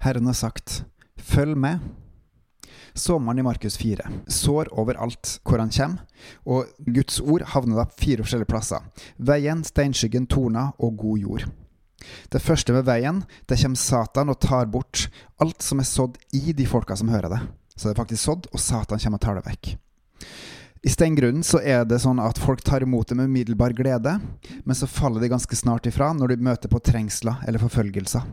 Herren har sagt, følg med. Sommeren i Markus 4. Sår overalt hvor han kommer, og Guds ord havner da fire forskjellige plasser. Veien, steinskyggen, torna og god jord. Det første ved veien, det kommer Satan og tar bort alt som er sådd i de folka som hører det. Så det er faktisk sådd, og Satan kommer og tar det vekk. I steingrunnen så er det sånn at folk tar imot det med umiddelbar glede, men så faller de ganske snart ifra når de møter på trengsler eller forfølgelser.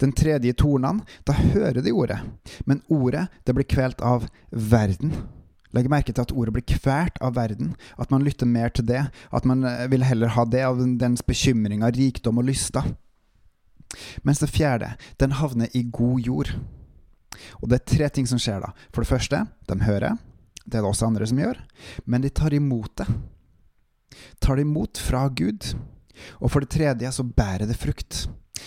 Den tredje tornene, da hører de ordet, men ordet det blir kvelt av verden. Legg merke til at ordet blir kvært av verden, at man lytter mer til det, at man eh, vil heller ha det av dens bekymringer, rikdom og lyster. Mens det fjerde, den havner i god jord. Og det er tre ting som skjer da. For det første, de hører. Det er det også andre som gjør. Men de tar imot det. Tar det imot fra Gud. Og for det tredje så bærer det frukt.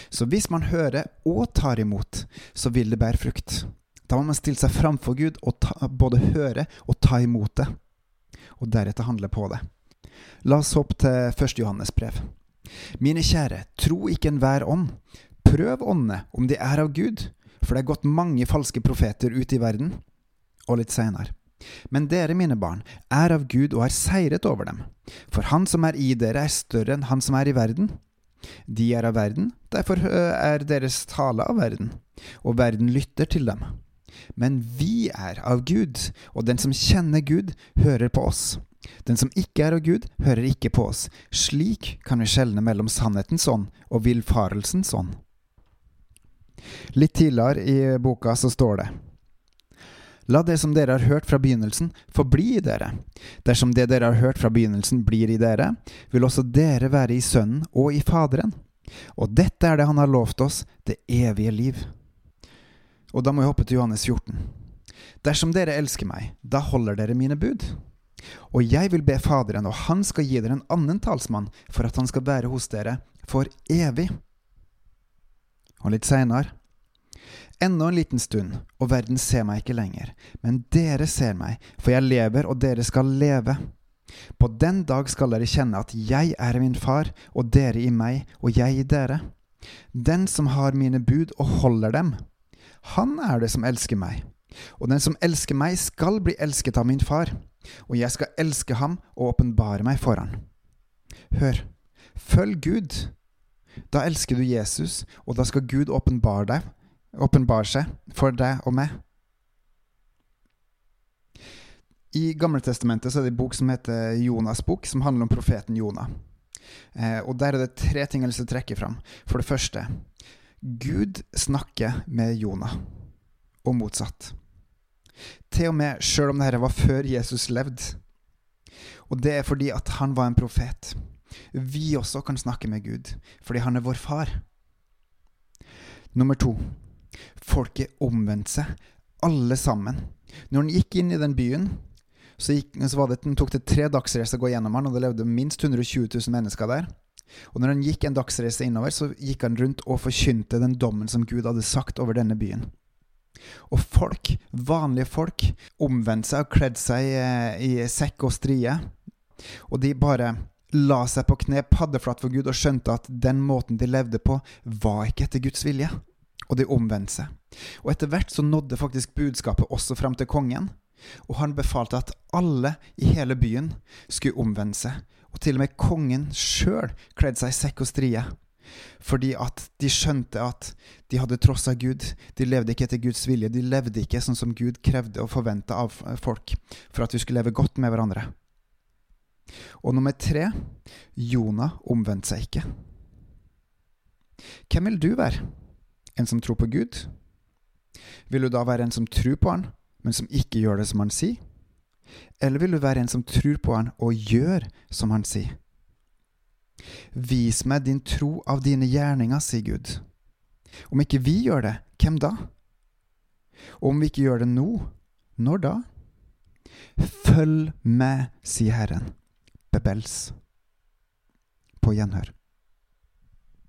Så hvis man hører og tar imot, så vil det bære frukt. Da må man stille seg framfor Gud og ta, både høre og ta imot det. Og deretter handle på det. La oss hoppe til 1. Johannes brev. Mine kjære, tro ikke enhver ånd. Prøv åndene, om de er av Gud, for det er gått mange falske profeter ut i verden. Og litt seinere. Men dere, mine barn, er av Gud og har seiret over dem. For Han som er i dere, er større enn Han som er i verden. De er av verden, derfor er deres tale av verden, og verden lytter til dem. Men vi er av Gud, og den som kjenner Gud, hører på oss. Den som ikke er av Gud, hører ikke på oss. Slik kan vi skjelne mellom sannhetens ånd og villfarelsens ånd. Litt tidligere i boka så står det La det som dere har hørt fra begynnelsen, forbli i dere. Dersom det dere har hørt fra begynnelsen blir i dere, vil også dere være i Sønnen og i Faderen. Og dette er det Han har lovt oss, det evige liv. Og da må jeg hoppe til Johannes 14. Dersom dere elsker meg, da holder dere mine bud. Og jeg vil be Faderen, og han skal gi dere en annen talsmann, for at han skal være hos dere for evig. Og litt seinere Ennå en liten stund, og verden ser meg ikke lenger, men dere ser meg, for jeg lever, og dere skal leve. På den dag skal dere kjenne at jeg er min far, og dere i meg, og jeg i dere. Den som har mine bud og holder dem, han er det som elsker meg. Og den som elsker meg, skal bli elsket av min far, og jeg skal elske ham og åpenbare meg for han. Hør, følg Gud. Da elsker du Jesus, og da skal Gud åpenbare deg åpenbare seg for deg og meg. I Gamletestamentet er det en bok som heter Jonas' bok, som handler om profeten Jonah. Eh, og Der er det tre ting jeg vil trekke fram. For det første Gud snakker med Jonah, og motsatt. Til og med sjøl om dette var før Jesus levde. Og det er fordi at han var en profet. Vi også kan snakke med Gud, fordi han er vår far. Nummer to Folket omvendte seg, alle sammen. Når han gikk inn i den byen, så, gikk, så det, tok det tre dagsreiser å gå gjennom han, og det levde minst 120 000 mennesker der. Og når han gikk en dagsreise innover, så gikk han rundt og forkynte den dommen som Gud hadde sagt over denne byen. Og folk, vanlige folk, omvendte seg og kledde seg i, i sekk og strie. Og de bare la seg på kne paddeflatt for Gud og skjønte at den måten de levde på, var ikke etter Guds vilje og de omvendte seg. Og etter hvert så nådde faktisk budskapet også fram til kongen, og han befalte at alle i hele byen skulle omvende seg, og til og med kongen sjøl kledde seg i sekk og strie. Fordi at de skjønte at de hadde trossa Gud. De levde ikke etter Guds vilje. De levde ikke sånn som Gud krevde og forventa av folk, for at vi skulle leve godt med hverandre. Og nummer tre Jonah omvendte seg ikke. Hvem vil du være? En som tror på Gud? Vil du da være en som tror på Han, men som ikke gjør det som Han sier? Eller vil du være en som tror på Han og gjør som Han sier? Vis meg din tro av dine gjerninger, sier Gud. Om ikke vi gjør det, hvem da? Og om vi ikke gjør det nå, når da? Følg med, sier Herren. Bebels. På gjenhør.